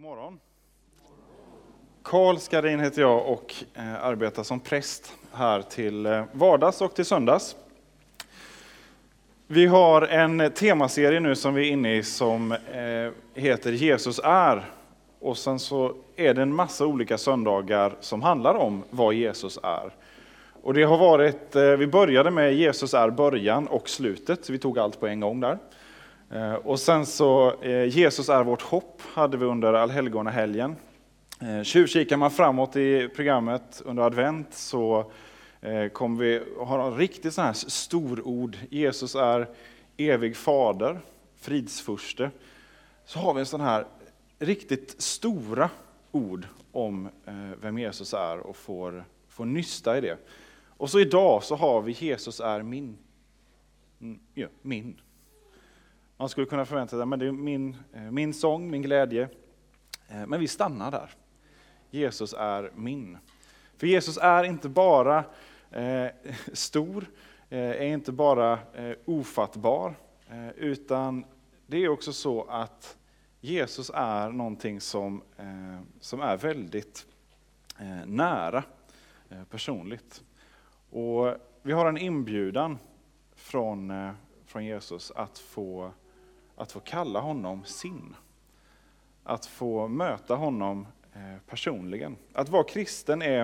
God morgon. Karl Skarin heter jag och eh, arbetar som präst här till eh, vardags och till söndags. Vi har en temaserie nu som vi är inne i som eh, heter Jesus är. Och sen så är det en massa olika söndagar som handlar om vad Jesus är. Och det har varit, eh, vi började med Jesus är början och slutet, vi tog allt på en gång där. Eh, och sen så, eh, Jesus är vårt hopp, hade vi under allhelgonahelgen. Eh, tjuvkikar man framåt i programmet under advent så kommer vi ha en riktigt sån här storord. Jesus är evig fader, fridsfurste. Så har vi en sån här riktigt stora ord om vem Jesus är och får, får nysta i det. Och så idag så har vi Jesus är min. Mm, ja, min. Man skulle kunna förvänta sig att det är min, eh, min sång, min glädje. Eh, men vi stannar där. Jesus är min. För Jesus är inte bara eh, stor, eh, är inte bara ofattbar, utan det är också så att Jesus är någonting som, som är väldigt nära personligt. Och vi har en inbjudan från, från Jesus att få att få kalla honom sin. Att få möta honom eh, personligen. Att vara kristen är,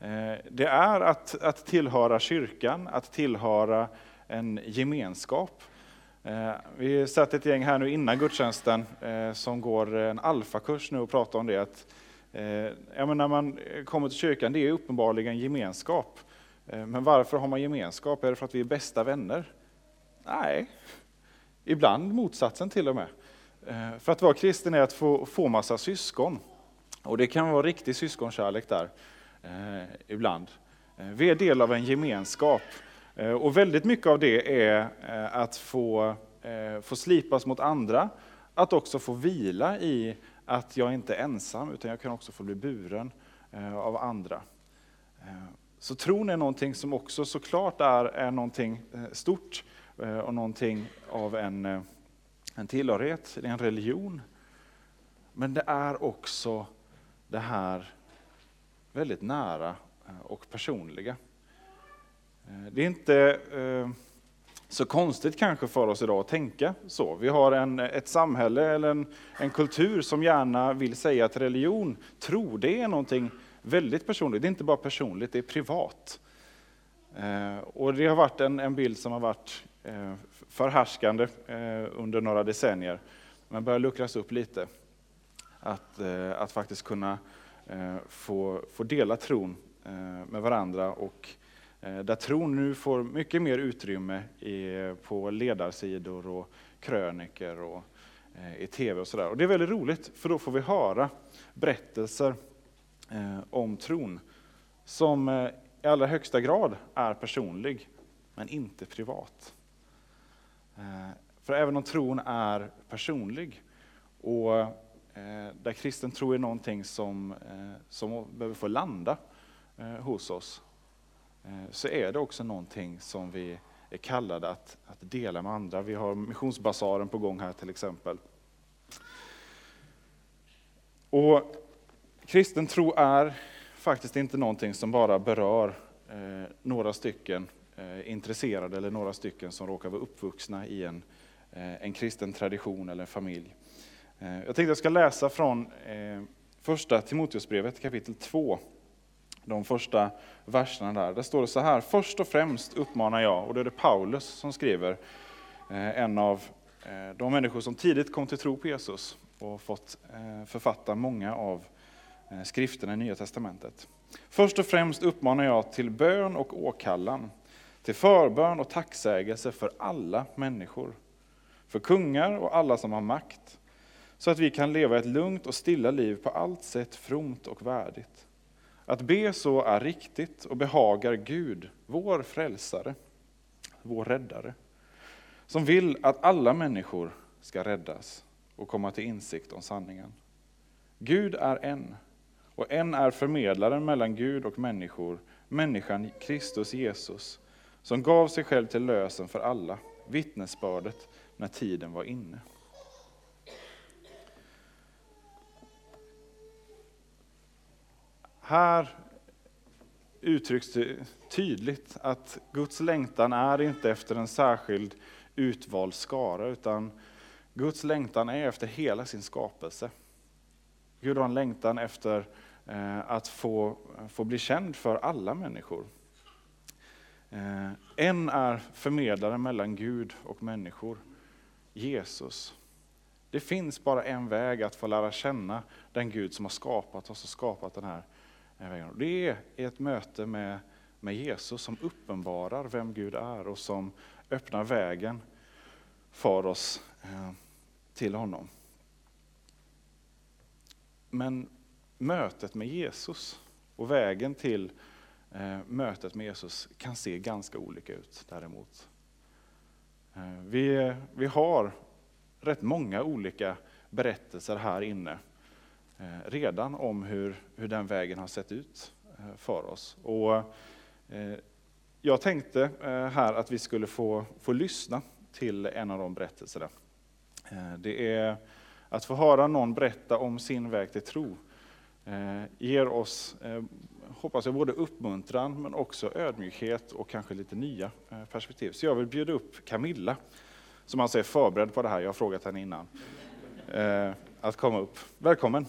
eh, det är att, att tillhöra kyrkan, att tillhöra en gemenskap. Eh, vi satt ett gäng här nu innan gudstjänsten som går en alfakurs nu och pratar om det. Att, ja, när man kommer till kyrkan, det är uppenbarligen gemenskap. Men varför har man gemenskap? Är det för att vi är bästa vänner? Nej, Ibland motsatsen till och med. Eh, för att vara kristen är att få, få massa syskon. Och det kan vara riktig syskonkärlek där, eh, ibland. Eh, vi är del av en gemenskap. Eh, och väldigt mycket av det är att få, eh, få slipas mot andra, att också få vila i att jag inte är ensam, utan jag kan också få bli buren av andra. Så tron är någonting som också såklart är, är någonting stort, Eh, Eh, och någonting av en, eh, en tillhörighet, en religion. Men det är också det här väldigt nära eh, och personliga. Det är inte så konstigt kanske för oss idag att tänka så. Vi har en, ett samhälle eller en, en kultur som gärna vill säga att religion, tro, det är någonting väldigt personligt. Det är inte bara personligt, det är privat. Och det har varit en, en bild som har varit Eh, förhärskande eh, under några decennier, men börjar luckras upp lite. Att, eh, att faktiskt kunna få, få dela tron med varandra och där tron nu får mycket mer utrymme i, på ledarsidor och kröniker och i tv och sådär. Och det är väldigt roligt, för då får vi höra berättelser om tron som i allra högsta grad är personlig, men inte privat. Eh, för även om tron är personlig och eh, där kristen tro är någonting som, eh, som behöver få landa hos oss, så är det också någonting som vi är kallade att, att dela med andra. Vi har missionsbasaren på gång här till exempel. Och Kristen tro är faktiskt inte någonting som bara berör några stycken eh, intresserade eller några stycken som råkar vara uppvuxna i en, eh, en kristen tradition eller en familj. Eh, jag tänkte jag ska läsa från eh, första Timoteusbrevet kapitel 2. De första verserna där. Där står det så här, först och främst uppmanar jag, och det är det Paulus som skriver, eh, en av eh, de människor som tidigt kom till tro på Jesus och fått författa många av skrifterna i Nya Testamentet. Först och främst uppmanar jag till bön och åkallan till förbön och tacksägelse för alla människor, för kungar och alla som har makt, så att vi kan leva ett lugnt och stilla liv på allt sätt fromt och värdigt. Att be så är riktigt och behagar Gud, vår frälsare, vår räddare, som vill att alla människor ska räddas och komma till insikt om sanningen. Gud är en, och en är förmedlaren mellan Gud och människor, människan Kristus Jesus, som gav sig själv till lösen för alla, vittnesbördet när tiden var inne. Här uttrycks det tydligt att Guds längtan är inte efter en särskild utvald skara, utan Guds längtan är efter hela sin skapelse. Gud har en längtan efter eh, att få, få bli känd för alla människor. Eh, en är förmedlaren mellan Gud och människor, Jesus. Det finns bara en väg att få lära känna den Gud som har skapat oss och skapat den här vägen. Det är ett möte med, med Jesus som uppenbarar vem Gud är och som öppnar vägen för oss eh, till honom. Men mötet med Jesus och vägen till Eh, mötet med Jesus kan se ganska olika ut däremot. Eh, vi, vi har rätt många olika berättelser här inne eh, redan om hur, hur den vägen har sett ut för oss. Och, jag tänkte här att vi skulle få, få lyssna till en av de berättelserna. Det är att få höra någon berätta om sin väg till tro ger oss, hoppas jag, både uppmuntran men också ödmjukhet och kanske lite nya eh, perspektiv. Så jag vill bjuda upp Camilla, som alltså är förberedd på det här, jag har frågat henne innan, eh, att komma upp. Välkommen!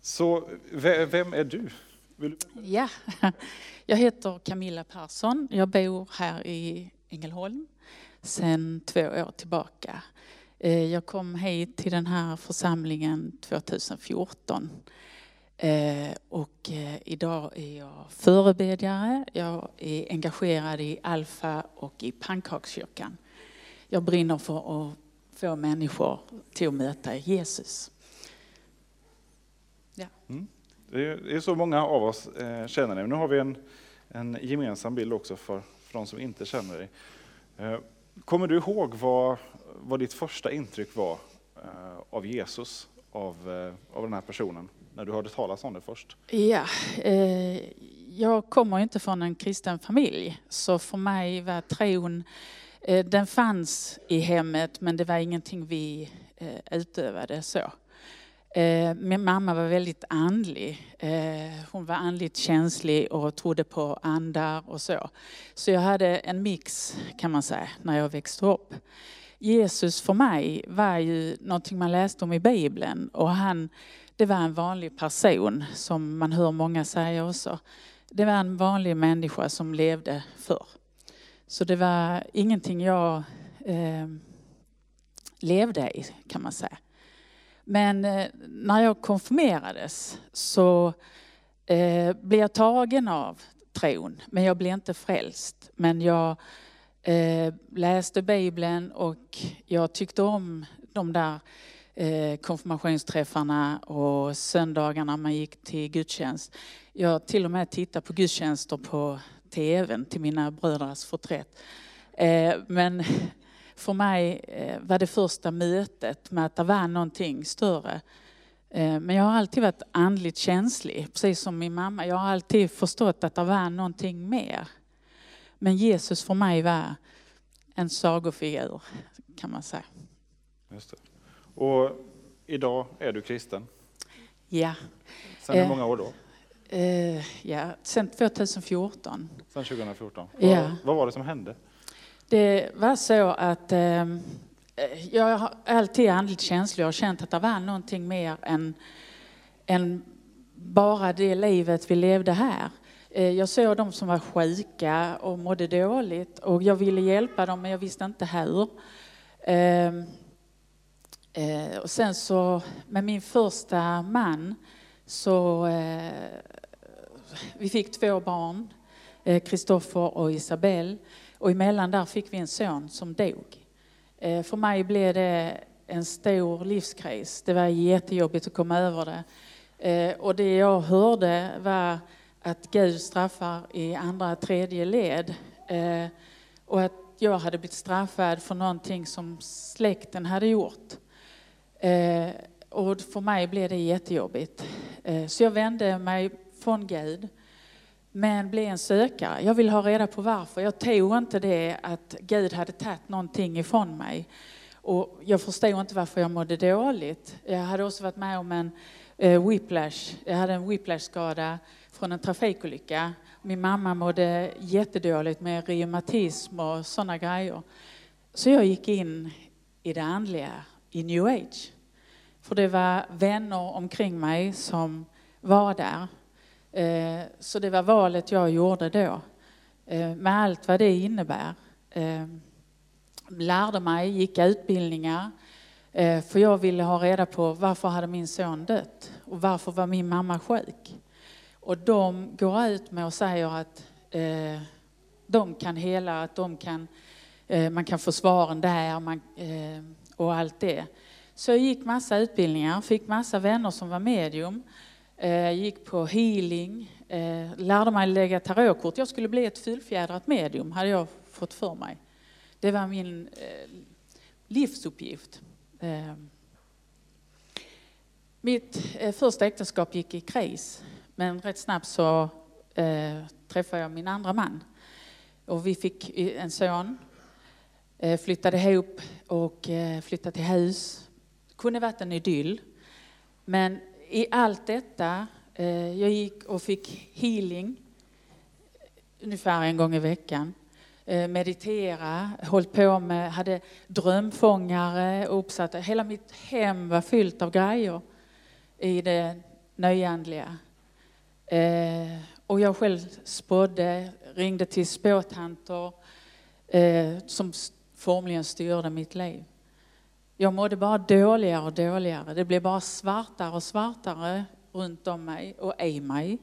Så vem är du? du? Ja, jag heter Camilla Persson. Jag bor här i Ängelholm sedan två år tillbaka. Eh, jag kom hit till den här församlingen 2014. Eh, och eh, idag är jag förebedjare. Jag är engagerad i Alfa och i Pannkakskyrkan. Jag brinner för att få människor till att möta Jesus. Ja. Mm. Det är så många av oss känner dig. Nu har vi en, en gemensam bild också för, för de som inte känner dig. Kommer du ihåg vad, vad ditt första intryck var eh, av Jesus, av, eh, av den här personen, när du hörde talas om det först? Ja, eh, jag kommer inte från en kristen familj, så för mig var tron, eh, den fanns i hemmet men det var ingenting vi eh, utövade så. Eh, min mamma var väldigt andlig. Eh, hon var andligt känslig och trodde på andar och så. Så jag hade en mix kan man säga när jag växte upp. Jesus för mig var ju någonting man läste om i Bibeln och han, det var en vanlig person som man hör många säga också. Det var en vanlig människa som levde förr. Så det var ingenting jag eh, levde i kan man säga. Men eh, när jag konfirmerades så eh, blev jag tagen av tron, men jag blev inte frälst. Men jag eh, läste Bibeln och jag tyckte om de där eh, konfirmationsträffarna och söndagarna man gick till gudstjänst. Jag till och med tittade på gudstjänster på tvn till mina bröders förträtt. Eh, men för mig eh, var det första mötet med att det var någonting större. Eh, men jag har alltid varit andligt känslig, precis som min mamma. Jag har alltid förstått att det var någonting mer. Men Jesus för mig var en sagofigur, kan man säga. Just det. Och idag är du kristen? Ja. Sen hur många år då? ja, sen 2014. Sen 2014? Ja. Vad, vad var det som hände? Det var så att ehm, eh, jag har alltid andligt känslig och känt att det var någonting mer än, än bara det livet vi levde här. Eh, jag såg de som var sjuka och mådde dåligt och jag ville hjälpa dem men jag visste inte hur. Ehm, eh, och sen så med min första man så eh, vi fick två barn, eh, Kristoffer och Isabelle. Och emellan där fick vi en son som dog. Eh, för mig blev det en stor livskris. Det var jättejobbigt att komma över det. Eh, och det jag hörde var att Gud straffar i andra, tredje led. Eh, och att jag hade blivit straffad för någonting som släkten hade gjort. Och för mig blev det jättejobbigt. Så jag vände mig från Gud men blev en sökare. Jag vill ha reda på varför. Jag tog inte det att Gud hade tagit någonting ifrån mig. Och jag förstod inte varför jag mådde dåligt. Jag hade också varit med om en eh, whiplash. Jag hade en whiplash-skada från en trafikolycka. Min mamma mådde jättedåligt med reumatism och sådana grejer. Så jag gick in i det andliga, i new age. För det var vänner omkring mig som var där. Eh, så det var valet jag gjorde då, eh, med allt vad det innebär. Eh, lärde mig, gick utbildningar, för jag ville ha reda på varför hade min son dött och varför var min mamma sjuk. Och de går ut med och säger att de kan hela, att de kan, man kan få svaren där man, och allt det. Så jag gick massa utbildningar, fick massa vänner som var medium, eh, gick på healing, eh, lärde mig lägga tarotkort. Jag skulle bli ett fullfjädrat medium, hade jag fått för mig. Det var min eh, livsuppgift. Eh, mitt eh, första äktenskap gick i kris, men rätt snabbt så eh, träffade jag min andra man. Och vi fick en son, flyttade ihop och flyttade till hus kunde varit en idyll. Men i allt detta, eh, jag gick och fick healing ungefär en gång i veckan. Eh, meditera, höll på med, hade drömfångare uppsatta. Hela mitt hem var fyllt av grejer i det nyandliga. Eh, och jag själv spådde, ringde till spåtanter som formligen styrde mitt liv. Jag mådde bara dåligare och dåligare. Det blev bara svartare och svartare runt om mig och i mig.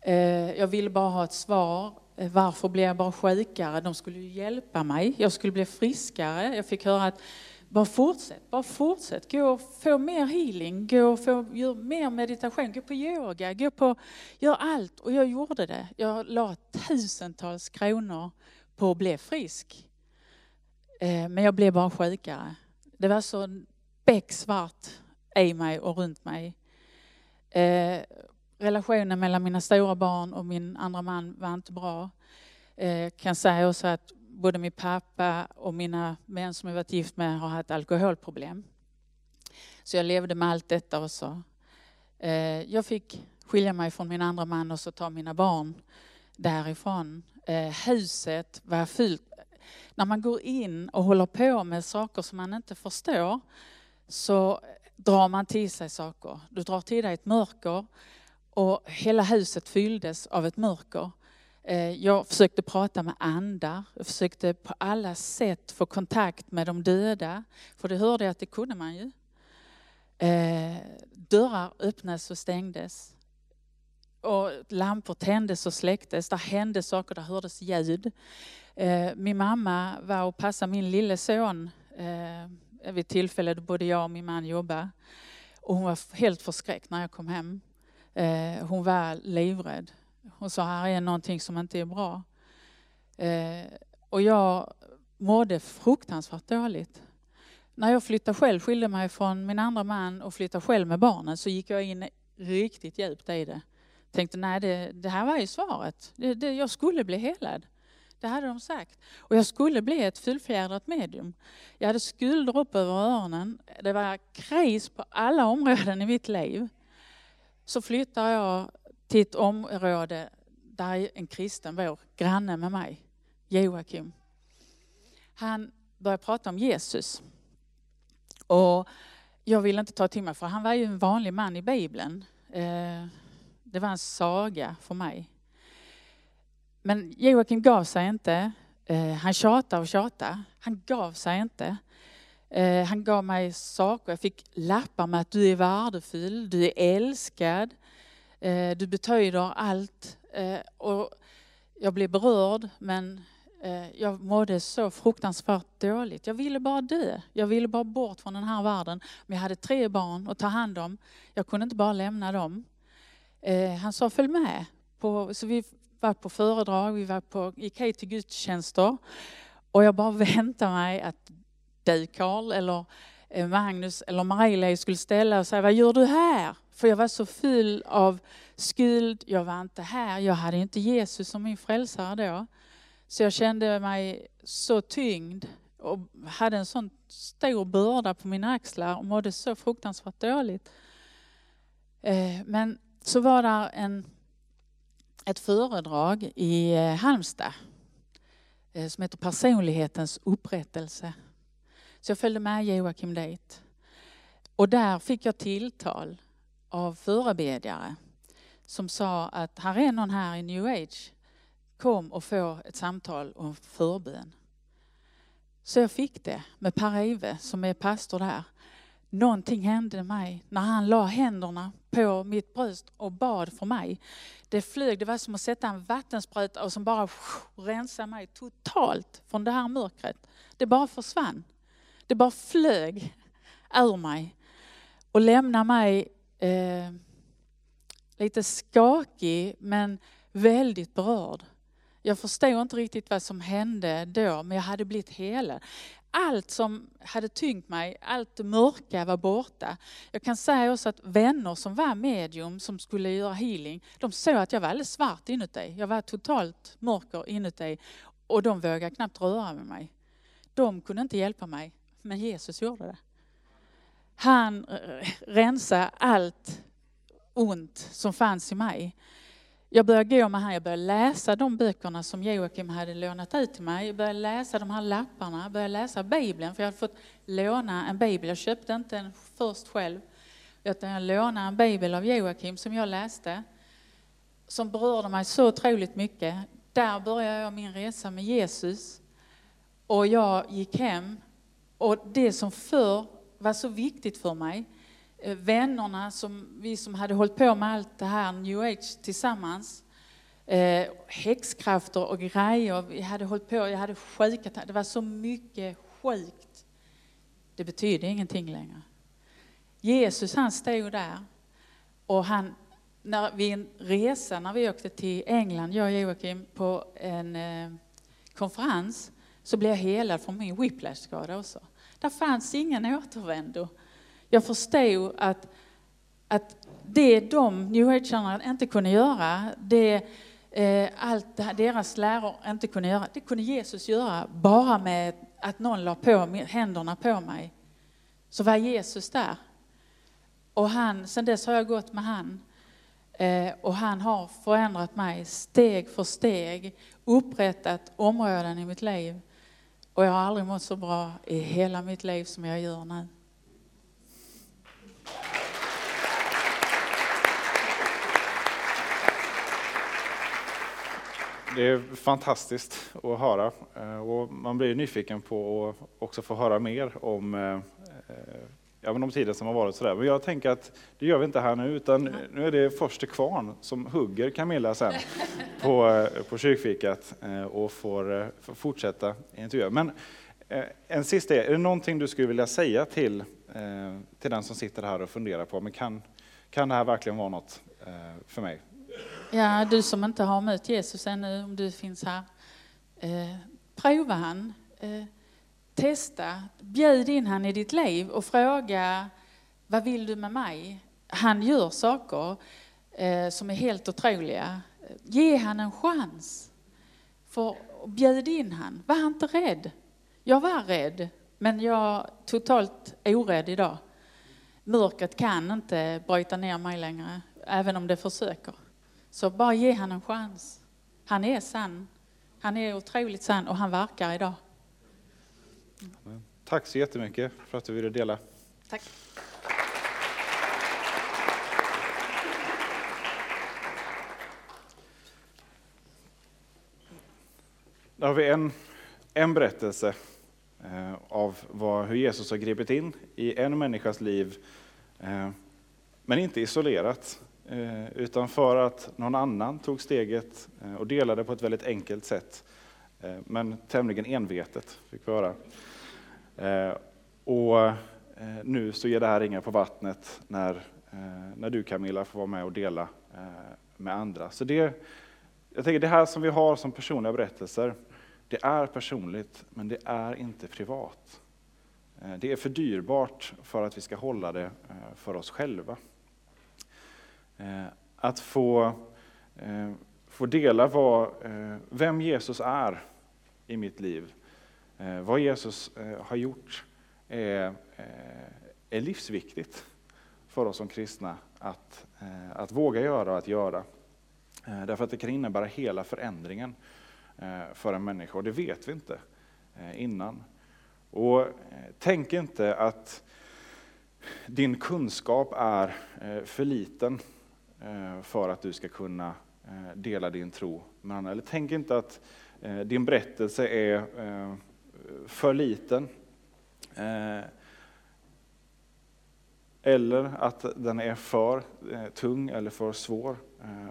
Eh, jag ville bara ha ett svar. Eh, varför blev jag bara sjukare? De skulle ju hjälpa mig. Jag skulle bli friskare. Jag fick höra att bara fortsätt, bara fortsätt. Gå och få mer healing, gå och få, gör mer meditation, gå på yoga, gå på, gör allt. Och jag gjorde det. Jag la tusentals kronor på att bli frisk. Eh, men jag blev bara sjukare. Det var så becksvart i mig och runt mig. Eh, relationen mellan mina stora barn och min andra man var inte bra. Eh, kan säga också att både min pappa och mina män som jag varit gift med har haft alkoholproblem. Så jag levde med allt detta också. Eh, jag fick skilja mig från min andra man och så ta mina barn därifrån. Eh, huset var fyllt när man går in och håller på med saker som man inte förstår så drar man till sig saker. Du drar till dig ett mörker och hela huset fylldes av ett mörker. Eh, jag försökte prata med andar, jag försökte på alla sätt få kontakt med de döda, för det hörde jag att det kunde man ju. Eh, dörrar öppnades och stängdes. Och lampor tändes och släcktes, där hände saker, där hördes ljud. Eh, min mamma var och passade min lille son vid vid tillfälle då både jag och min man jobbade. Och hon var helt förskräckt när jag kom hem. Eh, hon var livrädd. Hon sa, här är någonting som inte är bra. Och jag mådde fruktansvärt dåligt. När jag flyttade själv, skilde mig från min andra man och flyttade själv med barnen så gick jag in riktigt djupt i det. Tänkte, nej det, det här var ju svaret. Det, det, jag skulle bli helad. Det hade de sagt. Och jag skulle bli ett fullfjädrat medium. Jag hade skulder upp över öronen. Det var kris på alla områden i mitt liv. Så flyttar jag till ett område där en kristen bor, granne med mig, Joakim. Han började prata om Jesus. Och jag ville inte ta till mig, för han var ju en vanlig man i Bibeln. Eh, det var en saga för mig. Men Joakim gav sig inte. Eh, han tjatade och tjatade. Han gav sig inte. Eh, han gav mig saker. Jag fick lappar med att du är värdefull, du är älskad, eh, du betyder allt. Och jag blev berörd, men jag mådde så fruktansvärt dåligt. Jag ville bara dö. Jag ville bara bort från den här världen. Men jag hade tre barn att ta hand om. Jag kunde inte bara lämna dem. Eh, han sa följ med. På, så vi var på föredrag, vi var på, gick hit till gudstjänster och jag bara väntade mig att du Karl eller eh, Magnus eller Marie skulle ställa och säga, vad gör du här? För jag var så full av skuld, jag var inte här, jag hade inte Jesus som min frälsare då. Så jag kände mig så tyngd och hade en sån stor börda på mina axlar och mådde så fruktansvärt dåligt. Eh, men så var det en, ett föredrag i eh, Halmstad eh, som heter Personlighetens upprättelse. Så jag följde med Joakim dit. Och där fick jag tilltal av förebedjare som sa att här är någon här i New Age. Kom och få ett samtal om förbön. Så jag fick det med Per Ive som är pastor där. Någonting hände mig när han la händerna på mitt bröst och bad för mig. Det flög, det var som att sätta en vattenspruta och som bara rensa mig totalt från det här mörkret. Det bara försvann. Det bara flög ur mig och lämnade mig eh, lite skakig men väldigt berörd. Jag förstod inte riktigt vad som hände då, men jag hade blivit helad. Allt som hade tyngt mig, allt det mörka var borta. Jag kan säga också att vänner som var medium, som skulle göra healing, de såg att jag var alldeles svart inuti. Jag var totalt mörker inuti och de vågade knappt röra med mig. De kunde inte hjälpa mig, men Jesus gjorde det. Han rensade allt ont som fanns i mig. Jag började gå med han, jag började läsa de böckerna som Joakim hade lånat ut till mig. Jag började läsa de här lapparna, jag började läsa Bibeln, för jag hade fått låna en bibel. Jag köpte inte den först själv, utan jag lånade en bibel av Joakim som jag läste, som berörde mig så otroligt mycket. Där började jag min resa med Jesus. Och jag gick hem, och det som förr var så viktigt för mig, Eh, vännerna, som, vi som hade hållit på med allt det här new age tillsammans, eh, häxkrafter och grejer. Vi hade hållit på, jag hade sjukat, det var så mycket sjukt. Det betydde ingenting längre. Jesus han stod där och han, när, vid en resa när vi åkte till England, jag och Joakim, på en eh, konferens, så blev jag helad från min whiplash-skada också. Där fanns ingen återvändo. Jag förstod att, att det de new age inte kunde göra, det eh, allt deras läror inte kunde göra, det kunde Jesus göra bara med att någon la på händerna på mig. Så var Jesus där. Och han, sen dess har jag gått med han. Eh, och han har förändrat mig steg för steg, upprättat områden i mitt liv. Och jag har aldrig mått så bra i hela mitt liv som jag gör nu. Det är fantastiskt att höra eh, och man blir nyfiken på att också få höra mer om, eh, eh, ja, om tiden som har varit. Sådär. Men jag tänker att det gör vi inte här nu, utan nu är det förste kvarn som hugger Camilla sen på, på kyrkfikat och får, får fortsätta intervjua. Men en sista, är det någonting du skulle vilja säga till, till den som sitter här och funderar på, men kan, kan det här verkligen vara något för mig? Ja, du som inte har mött Jesus ännu, om du finns här. Eh, prova han. Eh, testa. Bjud in han i ditt liv och fråga, vad vill du med mig? Han gör saker eh, som är helt otroliga. Ge han en chans. För bjud in han. Var inte rädd. Jag var rädd, men jag är totalt orädd idag. Mörkret kan inte bryta ner mig längre, även om det försöker. Så bara ge han en chans. Han är sann. Han är otroligt sann och han verkar idag. Tack så jättemycket för att du ville dela. Tack. Där har vi en, en berättelse eh, av vad, hur Jesus har gripit in i en människas liv, eh, men inte isolerat. Eh, utan för att någon annan tog steget eh, och delade på ett väldigt enkelt sätt, eh, men tämligen envetet, fick vi höra. Och nu så ger det här ringar på vattnet när, när du Camilla får vara med och dela med andra. Så det, jag tänker det här som vi har som personliga berättelser, det är personligt, men det är inte privat. Det är för dyrbart för att vi ska hålla det för oss själva. Eh, att få, eh, få dela vad, eh, vem Jesus är i mitt liv. Vad Jesus har gjort är, är livsviktigt för oss som kristna att, att våga göra och att göra. Därför att det kan innebära hela förändringen för en människa och det vet vi inte innan. Och tänk inte att din kunskap är för liten Eh, för att du ska kunna eh, dela din tro med andra. Eller tänk inte att eh, din berättelse är för liten. Eller att den är för tung eller för svår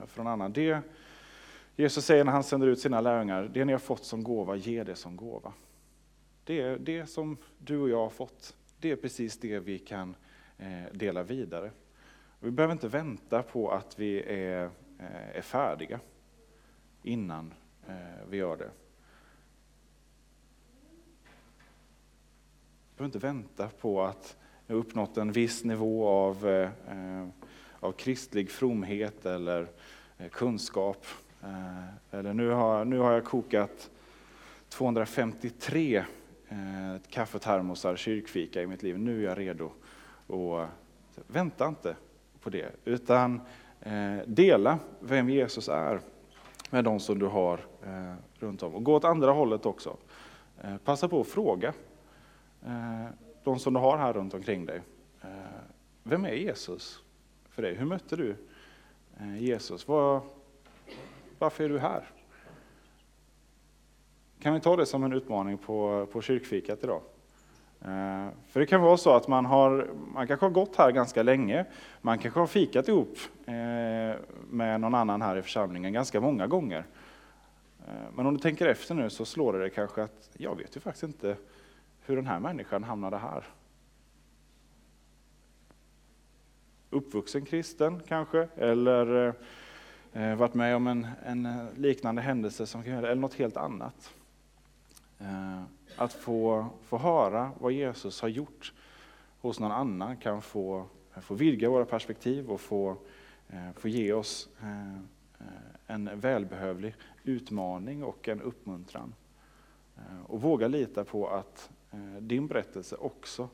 för någon annan. Det Jesus säger när han sänder ut sina lärjungar, det ni har fått som gåva, ge det som gåva. Det är det som du och jag har fått. Det är precis det vi kan dela vidare. Vi behöver inte vänta på att vi är, eh, är färdiga innan eh, vi gör det. Vi behöver inte vänta på att vi har uppnått en viss nivå av, eh, av kristlig fromhet eller kunskap. Eller nu har, nu har jag kokat 253 kaffetermosar kyrkfika i mitt liv. Nu är jag redo. Och vänta inte på det, utan eh, dela vem Jesus är med de som du har eh, runt om. Och gå åt andra hållet också. Eh, passa på att fråga de som du har här runt omkring dig. Vem är Jesus för dig? Hur mötte du Jesus? Var, varför är du här? Kan vi ta det som en utmaning på, på kyrkfikat idag? Eh, för det kan vara så att man, har, man kanske har gått här ganska länge, man kanske har fikat ihop eh, med någon annan här i församlingen ganska många gånger. Eh, men om du tänker efter nu så slår det dig kanske att jag vet ju faktiskt inte hur den här människan hamnade här. Uppvuxen kristen kanske, eller varit med om en, en liknande händelse som, eller något helt annat. Att få, få höra vad Jesus har gjort hos någon annan kan få, få vidga våra perspektiv och få, eh, få ge oss eh, en välbehövlig utmaning och en uppmuntran. Eh, och våga lita på att din berättelse också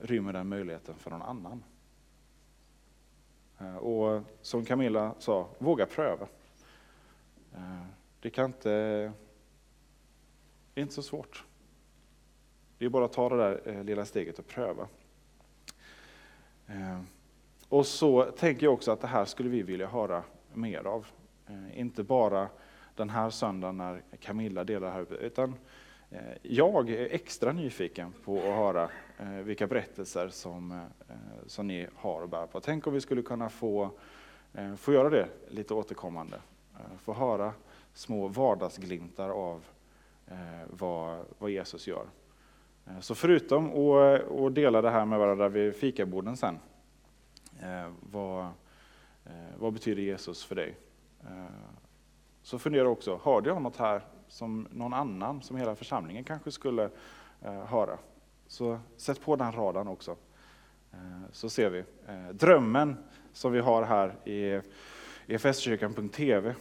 rymmer den möjligheten för någon annan. Och som Camilla sa, våga pröva. Det kan inte det är inte så svårt. Det är bara att ta det där eh, lilla steget och pröva. Eh, och så tänker jag också att det här skulle vi vilja höra mer av. Eh, inte bara den här söndagen när Camilla delar här utan jag är extra nyfiken på att höra vilka berättelser som, som ni har att bära på. Tänk om vi skulle kunna få, få göra det lite återkommande. Få höra små vardagsglimtar av Eh, vad, vad Jesus gör. Eh, så förutom att dela det här med varandra vid fikaborden sen, eh, vad, vad betyder Jesus för dig? Så fundera också, hörde jag något här som någon annan, som hela församlingen kanske skulle höra? Så sätt på den radarn också. Så ser vi. Drömmen som vi har här i EFSkyrkan.tv,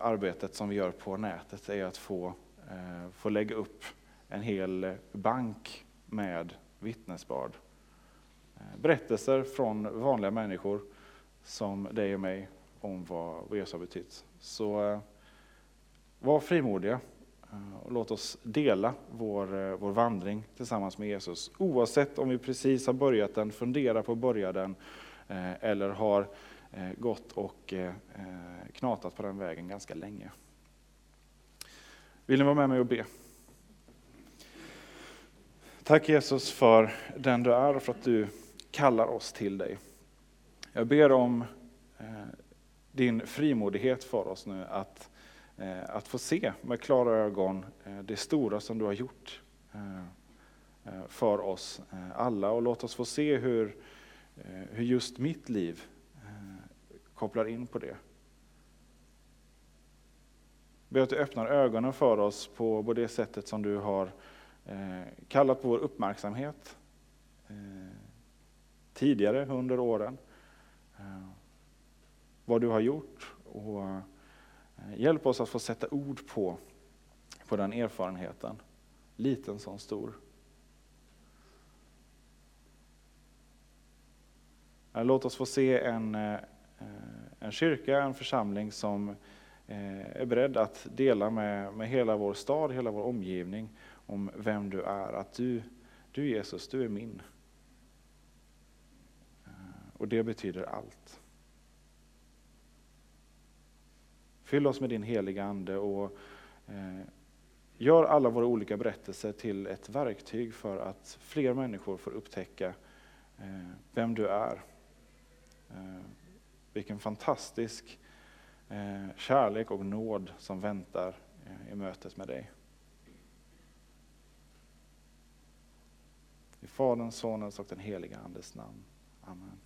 arbetet som vi gör på nätet, är att få Eh, Få lägga upp en hel bank med vittnesbörd. Eh, berättelser från vanliga människor som dig och mig om vad Jesus har betytt. Så eh, var frimodiga och låt oss dela vår, vår vandring tillsammans med Jesus. Oavsett om vi precis har börjat den, funderar på att börja den eller har gått och knatat på den vägen ganska länge. Vill ni vara med mig och be? Tack Jesus för den du är och för att du kallar oss till dig. Jag ber om eh, din frimodighet för oss nu att, eh, att få se med klara ögon eh, det stora som du har gjort för oss alla och låt oss få se hur, hur just mitt liv kopplar in på det ber att du öppnar ögonen för oss på, på det sättet som du har eh, kallat på vår uppmärksamhet eh, tidigare under åren. Eh, vad du har gjort och hjälp oss att få sätta ord på, på den erfarenheten, liten som stor. Låt oss få se en, en kyrka, en församling som Eh, är beredd att dela med, med hela vår stad, hela vår omgivning om vem du är. Att du, du Jesus, du är min. Eh, och det betyder allt. Fyll oss med din heliga Ande och eh, gör alla våra olika berättelser till ett verktyg för att fler människor får upptäcka eh, vem du är. Eh, vilken fantastisk Eh, kärlek och nåd som väntar eh, i mötet med dig. I Faderns, Sonens och den heliga Andes namn. Amen.